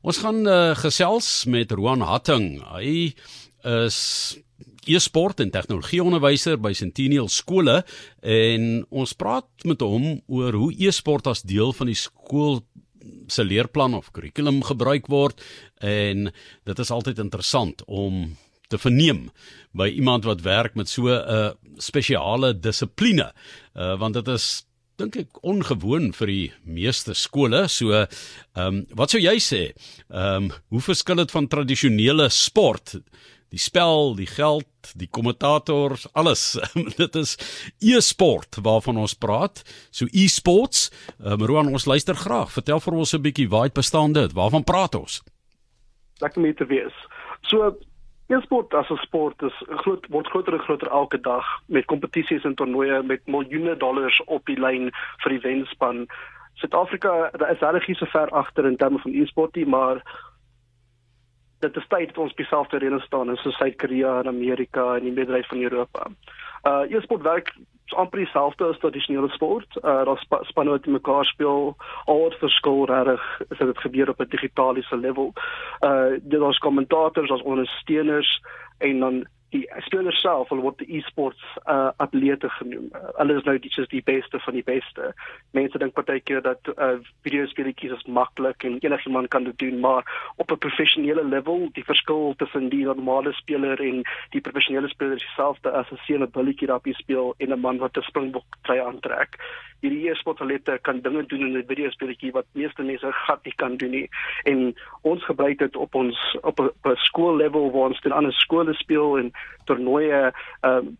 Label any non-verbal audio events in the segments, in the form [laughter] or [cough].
Ons gaan uh, gesels met Roan Hatting. Hy is e-sport en tegnologieonderwyser by Centennial skole en ons praat met hom oor hoe e-sport as deel van die skool se leerplan of kurrikulum gebruik word en dit is altyd interessant om te verneem by iemand wat werk met so 'n uh, spesiale dissipline uh, want dit is dink ek ongewoon vir die meeste skole. So ehm um, wat sou jy sê? Ehm um, hoe verskil dit van tradisionele sport? Die spel, die geld, die kommentators, alles. [laughs] dit is e-sport waarvan ons praat. So e-sports. Ehm um, Roan, ons luister graag. Vertel vir ons 'n bietjie waar dit bestaan dit. Waarvan praat ons? Lekker mee te wees. So E-sport as 'n sport is groot word groter en groter elke dag met kompetisies en toernooie met miljoene dollars op die lyn vir die wenspan. Suid-Afrika is regtig so ver agter in terme van e-sport, maar dit is tyd dat ons beselfde reëne staan in so Suid-Korea en Amerika en die meerderheid van Europa. Uh e-sport werk amper dieselfde as tradisionele sport. Uh daar sp spanne wat mekaar speel, al wat verskil regtig is dit gebeur op 'n digitale level. Uh daar's kommentators, daar's ondersteuners en dan die spelers self hulle word die e-sports uh atlete genoem. Uh, hulle is nou die just die beste van die beste. Mense dink partykeer dat uh videospeletjies is maklik en enigiemand kan dit doen, maar op 'n professionele level, die verskil tussen die normale speler en die professionele speler is dieselfde as 'n seun wat billetjie rappie speel en 'n man wat 'n springbok trui aantrek hierdie e-sportatlette kan dinge doen in 'n videospeletjie wat meeste mense gat nie kan doen nie. En ons gebruik dit op ons op 'n skoollevel waar ons teen ander skole speel en toernooie um,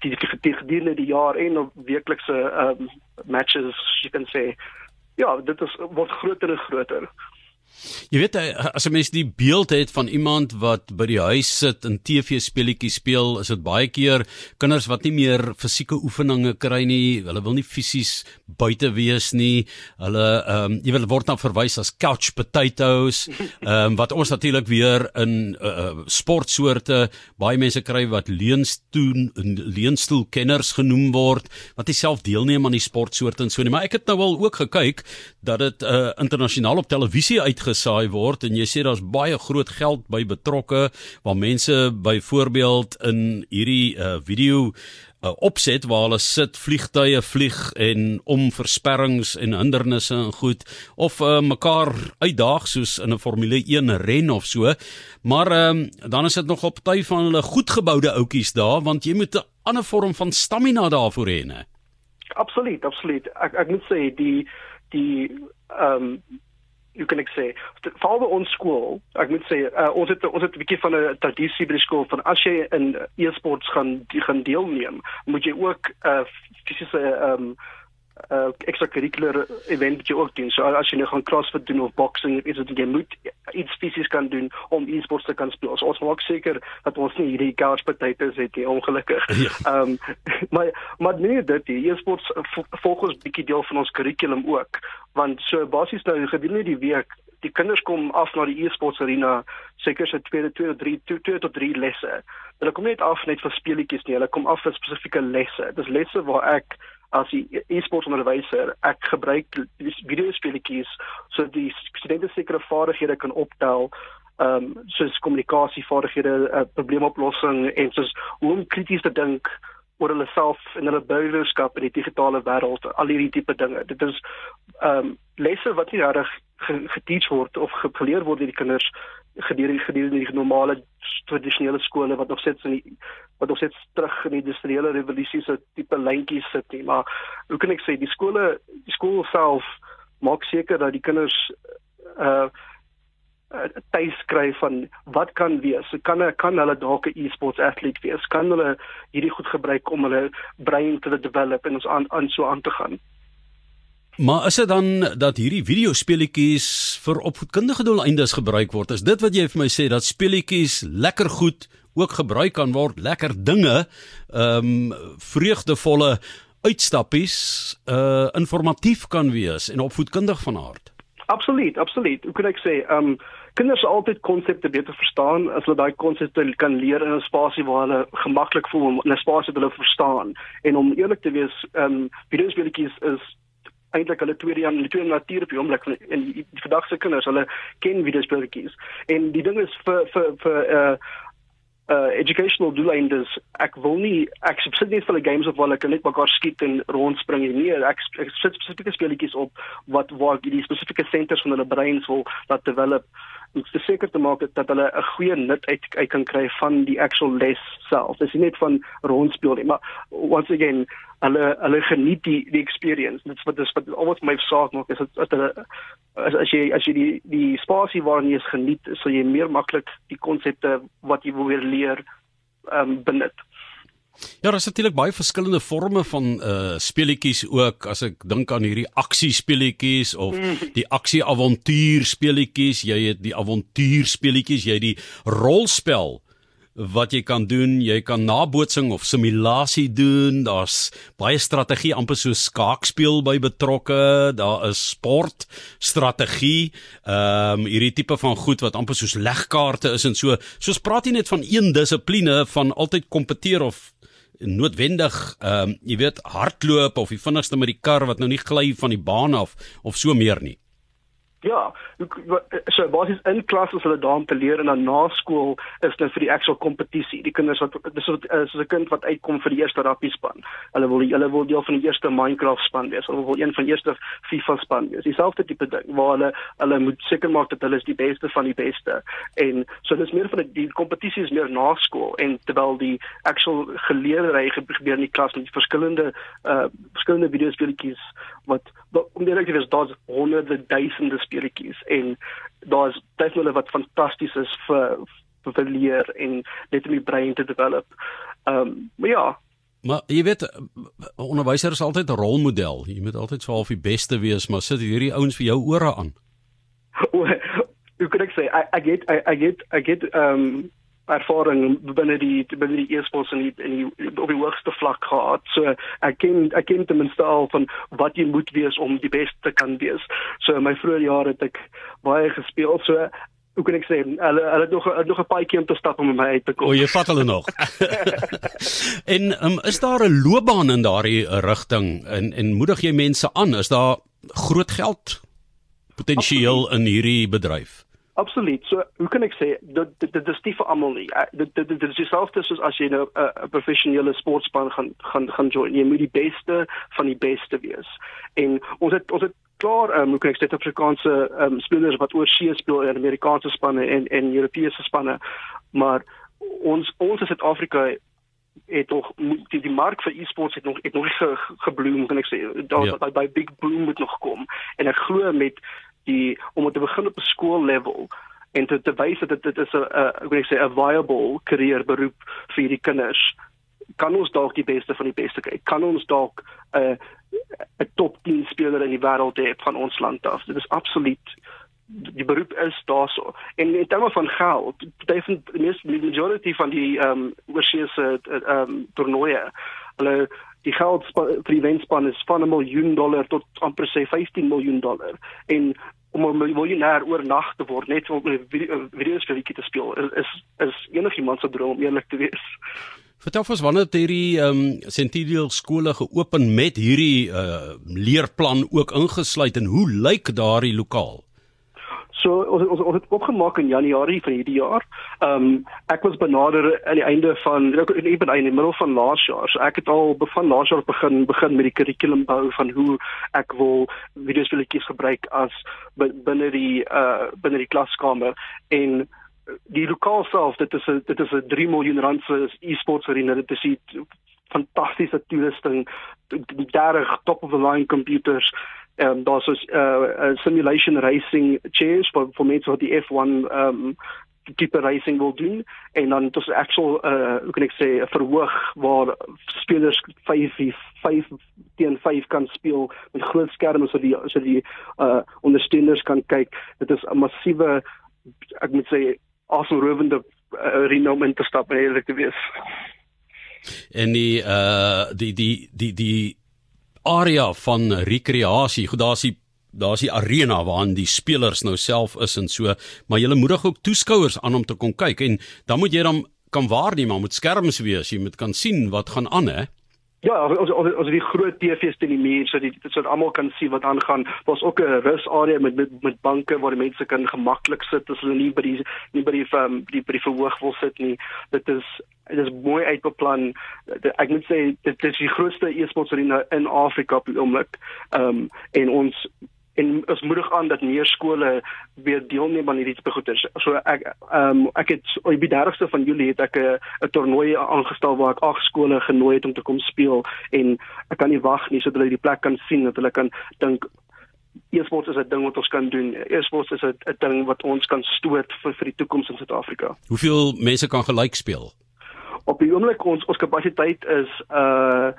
die die gedurende die jaar en op weeklikse um, matches, you can say. Ja, dit is word groter en groter. Jy weet eh, as 'n mens die beeld het van iemand wat by die huis sit en TV speletjies speel, is dit baie keer kinders wat nie meer fisieke oefeninge kry nie, hulle wil nie fisies buite wees nie. Hulle ehm um, jy wil word dan verwys as couch potatoes, [laughs] ehm um, wat ons natuurlik weer in uh, sportsoorte baie mense kry wat leunstoel leunstoel kenners genoem word wat self deelneem aan die sportsoorte en so nie. Maar ek het nou al ook gekyk dat dit uh, internasionaal op televisie uit uitgesaai word en jy sê daar's baie groot geld by betrokke waar mense byvoorbeeld in hierdie uh, video uh, opset waar hulle sit vliegtye vlieg en om versperrings en hindernisse en goed of uh, mekaar uitdaag soos in 'n Formule 1 ren of so. Maar um, dan is dit nog op tyd van hulle goedgeboude outjies daar want jy moet 'n ander vorm van stamina daarvoor hê, né? Absoluut, absoluut. Ek ek moet sê die die ehm um, hoe kan ek sê veral by ons skool ek moet sê uh, ons het ons het 'n bietjie van 'n tradisie by die skool van as jy in e-sports gaan gaan deelneem moet jy ook 'n uh, fisiese ehm um, uh extracurricular event wat jy ook doen. So as jy nou gaan CrossFit doen of boxing, is dit jy moet iets fisies kan doen om e-sports te kan speel. So ons maak seker dat ons nie hierdie couch potatoes het nie, ongelukkig. [laughs] Ja. Ehm um, maar maar nee, dit e-sports volgens bietjie deel van ons kurrikulum ook, want so basies nou gedurende die week Die kinders kom af na die e-sports arena seker se tweede tweede drie twee tot drie lesse. Hulle kom net af net vir speletjies nie, hulle kom af vir spesifieke lesse. Dis lesse waar ek as 'n e-sport onderwyser ek gebruik video speletjies so die studente sekere vaardighede kan optel ehm um, soos kommunikasievaardighede, uh, probleemoplossing en soos hoe om krities te dink oor hulle self en hulle burgerskap in die digitale wêreld, al hierdie tipe dinge. Dit is ehm um, lesse wat nie reg geteach word of geleer word deur die kinders gedurende gedurende die normale tradisionele skole wat nog steeds in die wat nog steeds terug in die industriële revolusie se tipe lyntjies sit nie maar hoe kan ek sê die skole die skool self maak seker dat die kinders uh tuis kry van wat kan wees. Kan kan hulle dalk 'n e-sports atleet wees? Kan hulle hierdie goed gebruik om hulle brein te develop en ons aan aan so aan te gaan? Maar is dit dan dat hierdie videospeletjies vir opvoedkundige doeleindes gebruik word? Is dit wat jy vir my sê dat speletjies lekker goed ook gebruik kan word, lekker dinge, ehm um, vreugdevolle uitstappies, uh informatief kan wees en opvoedkundig van aard? Absoluut, absoluut. Hoe kan ek sê, ehm um, kinders altyd konsepte beter verstaan as hulle daai konsepte kan leer in 'n spasie waar hulle gemaklik voel om 'n spasie te verstaan. En om eerlik te wees, ehm um, videospeletjies is eintlik hulle tweede jaar in die tweede natuur op die oomblik en die, die verdagse kinders hulle ken videospeletjies en die ding is vir vir vir uh uh educational doeleindes. Ek wil nie ek sit nie vir die games of waar ek net mekaar skiet en rondspring nie. Ek, ek sit spesifieke speletjies op wat waar die spesifieke centers van hulle breins wil laat develop om te seker te maak dat hulle 'n goeie nut uit uit kan kry van die actual les self. Dis nie net van rondspeel nie maar once again hulle hulle geniet die die experience. Dit's wat dis wat almost my saak maak is dat hulle as, as jy as jy die die spasie waarin jy geniet sal jy meer maklik die konsepte wat jy wil leer um, benut Ja, daar is natuurlik baie verskillende forme van uh speletjies ook as ek dink aan hierdie aksiespeletjies of mm. die aksie-avontuur speletjies, jy het die avontuur speletjies, jy het die rolspel wat jy kan doen, jy kan nabootsing of simulasie doen. Daar's baie strategie amper so skaakspel by betrokke. Daar is sport, strategie, ehm um, hierdie tipe van goed wat amper soos legkaarte is en so. Soos praat jy net van een dissipline van altyd kompeteer of noodwendig ehm um, jy weet hardloop of die vinnigste met die kar wat nou nie gly van die baan af of so meer nie. Ja, so basies in klas is hulle daar om te leer en dan na skool is dit vir die actual kompetisie. Die kinders wat dis wat is 'n kind wat uitkom vir die eerste rugby span. Hulle wil hulle wil deel van die eerste Minecraft span wees. Hulle wil een van die eerste FIFA span wees. Dieselfde tipe ding waar hulle hulle moet seker maak dat hulle is die beste van die beste. En so dis meer van die kompetisie is meer na skool en terwyl die actual geleerdery gebeur in die klas met verskillende uh verskillende videospeletjies wat om die regte is daar's honderde duisende speletjies en daar's definitely wat fantasties is vir vir leer en net om die brein te develop. Ehm um, maar ja, Maar jy weet onderwyser is altyd 'n rolmodel. Jy moet altyd so half die beste wees, maar sit hierdie ouens vir jou ore aan. [laughs] Hoe kan ek sê I I get I I get I get ehm um, ervaring binne die binne die e-sports en die, in die op die hoogste vlak gehad. So ek ken ek ken ten minste al van wat jy moet wees om die beste kan wees. So in my vroeë jare het ek baie gespeel. So hoe kan ek sê hulle hulle nog nog 'n paadjie om te stap om my uit te kom. O, jy vat hulle nog. [laughs] en um, is daar 'n loopbaan in daardie rigting en en moedig jy mense aan? Is daar groot geld potensieel in hierdie bedryf? Absoluut. So, hoe kan ek sê dit dit dit is nie vir almal nie. Dit dit dit is dieselfde soos as jy nou 'n uh, professionele sportspan gaan gaan gaan join. Jy moet die beste van die beste wees. En ons het ons het klaar um, hoe kan ek sê Afrikaanse ehm um, spelers wat oor see speel in Amerikaanse spanne en en Europese spanne. Maar ons ons in Suid-Afrika het nog die, die mark vir e-sports het nog het nog ge, gebloem kan ek sê daar ja. by big boom moet nog kom en ek glo met die om te begin op 'n skool level en te te wys dat dit is 'n ek wil sê 'n viable career beroep vir hierdie kinders kan ons dalk die beste van die beste kry? Kan ons dalk 'n uh, 'n top 10 speler in die wêreld hê van ons land af? Dit is absoluut die beroep is daarso. En in terme van geld die meeste majority van die ehm um, oorseese ehm um, toernooie hulle die geld vir die wenspan is van 'n miljoen dollar tot amper sê 15 miljoen dollar. En om 'n miljonair oornag te word net om 'n videospeletjie te speel is is, enigiemand se droom om eerlik te wees. Vertel ons wanneer hierdie ehm um, Centennial skole geopen met hierdie uh, leerplan ook ingesluit en hoe lyk daardie lokaal? So ons ons ons het opgemaak in Januarie van hierdie jaar. Ehm um, ek was benader aan die einde van ek in die middel van laas jaar. So ek het al van laas jaar begin begin met die kurrikulum bou van hoe ek wil videospeletjies gebruik as binne die uh binne die klaskamer en die lokaal self dit is 'n dit is 'n 3 miljoen rand se e-sports arena dit is 'n fantastiese toerusting die daar top of the line computers ehm um, daar's 'n uh, simulation racing chairs vir vir mense wat die F1 ehm um, tipe racing wil doen. En dan dis actual uh hoe kan ek sê 'n verhoog waar spelers 5 5 teen 5 kan speel met groot skerme so die so die uh ondersteuners kan kyk. Dit is 'n massiewe ek moet sê awesome rowende uh, renommend te stap en eerlik te wees. En die uh die die die die area van rekreasie. Goed, daar's die daar's die arena waarin die spelers nou self is en so, maar jy moedig ook toeskouers aan om te kom kyk en dan moet jy dan kan waarneem, maar moet skerms wees, jy moet kan sien wat gaan aan hè. Ja, ons ons ons die groot TV's teen die muur sodat die sodat almal kan sien wat aangaan. Daar's ook 'n rusarea met, met met banke waar die mense kan gemaklik sit as hulle nie by die nie by die um, die by die verhoog wil sit nie. Dit is dit is mooi uitbeplan. Ek moet sê dit is die grootste e-sports arena in Afrika op die oomblik. Ehm um, en ons en ons moedig aan dat meer skole weer deelneem aan hierdie tipe goeders. So ek ehm um, ek het op die 30ste van Julie het ek 'n 'n toernooi aangestel waar ek ag skole genooi het om te kom speel en ek kan nie wag nie sodat hulle die plek kan sien dat hulle kan dink e-sports is 'n ding wat ons kan doen. E-sports is 'n ding wat ons kan stoot vir vir die toekoms in Suid-Afrika. Hoeveel mense kan gelyk speel? Op die oomblik ons ons kapasiteit is uh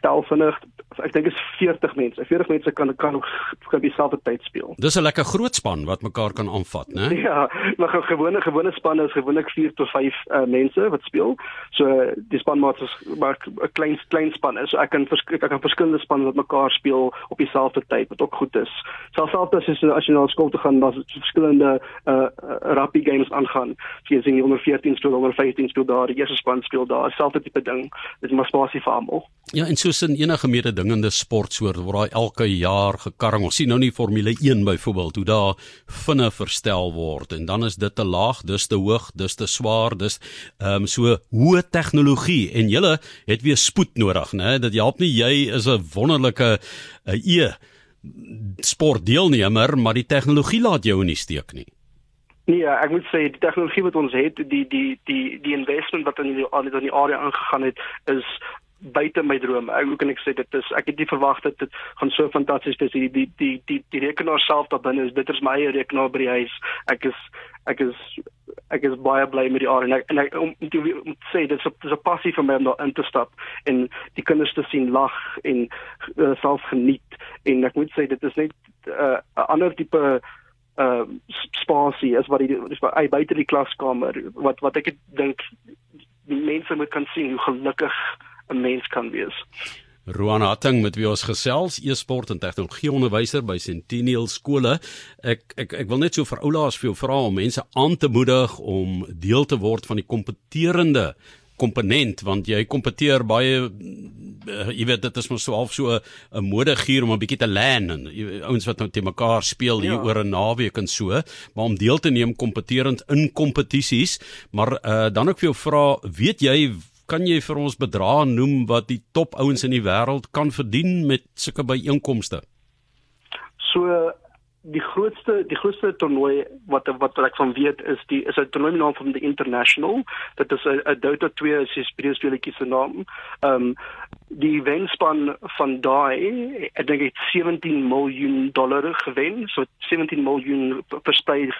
tel vinnig ek dink is 40 mense. 40 mense kan kan op dieselfde tyd speel. Dis 'n lekker groot span wat mekaar kan aanvat, né? [laughs] Ja, maar 'n gewone gewone span is gewoonlik 4 tot 5 uh, mense wat speel. So die spanmaat is maar 'n klein klein span is. So ek kan ek kan verskillende spanne wat mekaar speel op dieselfde tyd wat ook goed is. Selfs as jy as jy na skool toe gaan, daar's verskillende uh, rugby games aangaan. So jy sien die onder 14 speel, onder 15 speel daar, die eerste span speel daar, dieselfde tipe ding. Dit is maar spasie vir almal. Ja, en soos in enige mededingende sportsoort word daai elke jaar gekarring. Ons sien nou nie Formule 1 byvoorbeeld hoe daar vinne verstel word en dan is dit te laag, dis te hoog, dis te swaar, dis ehm um, so hoë tegnologie en julle het weer spoed nodig, né? Dit help nie jy is 'n wonderlike uh, e sportdeelnemer, maar die tegnologie laat jou in die steek nie. Nee, ek moet sê die tegnologie wat ons het, die die die die investment wat in die aan die area aangegaan het, is buite my droom. Ek hoe kan ek sê dit is ek het nie verwag dat dit gaan so fantasties wees. Die die die die die rekenaar self daar binne is dit is my eie rekenaar by die huis. Ek is ek is ek is baie bly met die aard en ek en ek om te, om te sê dit is 'n passie vir my om daar in te stap en die kinders te sien lag en uh, self geniet en ek moet sê dit is net uh, 'n uh, ander tipe uh spasie as wat is by buite die klaskamer wat wat ek dink mense moet kan sien hoe gelukkig 'n mens kan wees. Roan Hatting met wie ons gesels, e-sport en tegnologie onderwyser by Centennial skole. Ek ek ek wil net so vir oulaas vir jou vra om mense aan te moedig om deel te word van die kompeterende komponent want jy kompeteer baie uh, jy weet dit is mos so half so 'n modegier om 'n bietjie te len en ouens wat nou te mekaar speel hier ja. oor 'n naweek en so maar om deel te neem kompeterend in kompetisies maar uh, dan ook vir jou vra weet jy kan jy vir ons bedrae noem wat die top ouens in die wêreld kan verdien met sulke byeenkomste? So die grootste die grootste toernooi wat wat ek van weet is die is 'n toernooi naam van die International. Dit is 'n Dota 2 se speletjie se naam. Ehm um, die wenspan van daai ek dink dit 17 miljoen dollar gewen, so 17 miljoen versprei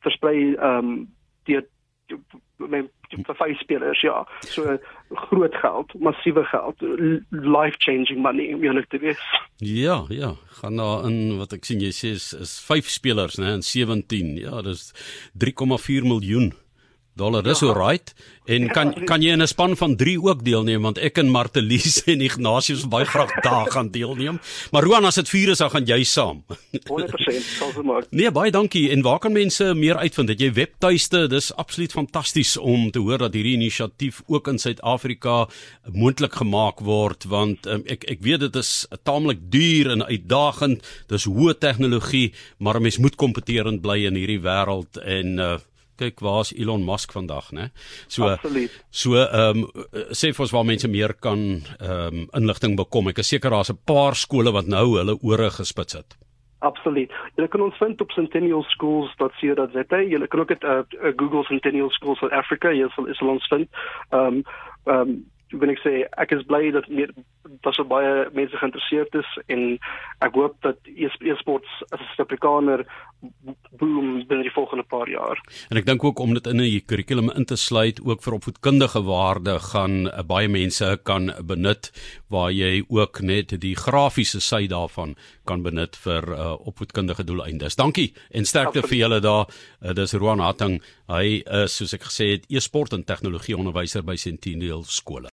versprei ehm um, die met vir vyf spelers ja. So groot geld massiewe geld life changing money om eerlik te wees. Ja ja. Gaan daar in wat ek sien jy sê is, is vyf spelers nê in 17 ja dis 3,4 miljoen dollar dis ja. alright en ja, kan kan jy in 'n span van 3 ook deelneem? Want ek en Martelies [laughs] en Ignatius baie graag daar gaan deelneem. Maar Roan as dit 4 is dan gaan jy saam. [laughs] 100% sal se maak. Nee baie dankie. En waar kan mense meer uitvind? Dat jy webtuiste? Dis absoluut fantasties om te hoor dat hierdie inisiatief ook in Suid-Afrika moontlik gemaak word want um, ek ek weet dit is taamlik duur en uitdagend. Dis hoë tegnologie maar 'n mens moet kompeterend bly in hierdie wêreld en uh, kyk waar's Elon Musk vandag, né? So Absoluut. So ehm um, sê vir ons waar mense meer kan ehm um, inligting bekom. Ek is seker daar's 'n paar skole wat nou hulle ore gespits het. Absoluut. Jy kan ons vind op centennialschools.co.za. Jy kan ook dit uh, Google Centennial Schools for Africa. Jy sal ons vind. Ehm um, ehm um, wil ek sê ek is bly dat meer dat so baie mense geïnteresseerd is en ek hoop dat e-sports as 'n Suid-Afrikaner boom binne die volgende paar jaar. En ek dink ook om dit in 'n kurrikulum in te sluit ook vir opvoedkundige waarde gaan uh, baie mense kan benut waar jy ook net die grafiese sy daarvan kan benut vir uh, opvoedkundige doeleindes. Dankie en sterkte vir julle daar. Uh, dis Roan Hatting. Hy is soos ek gesê het e-sport en tegnologie onderwyser by Centennial skole.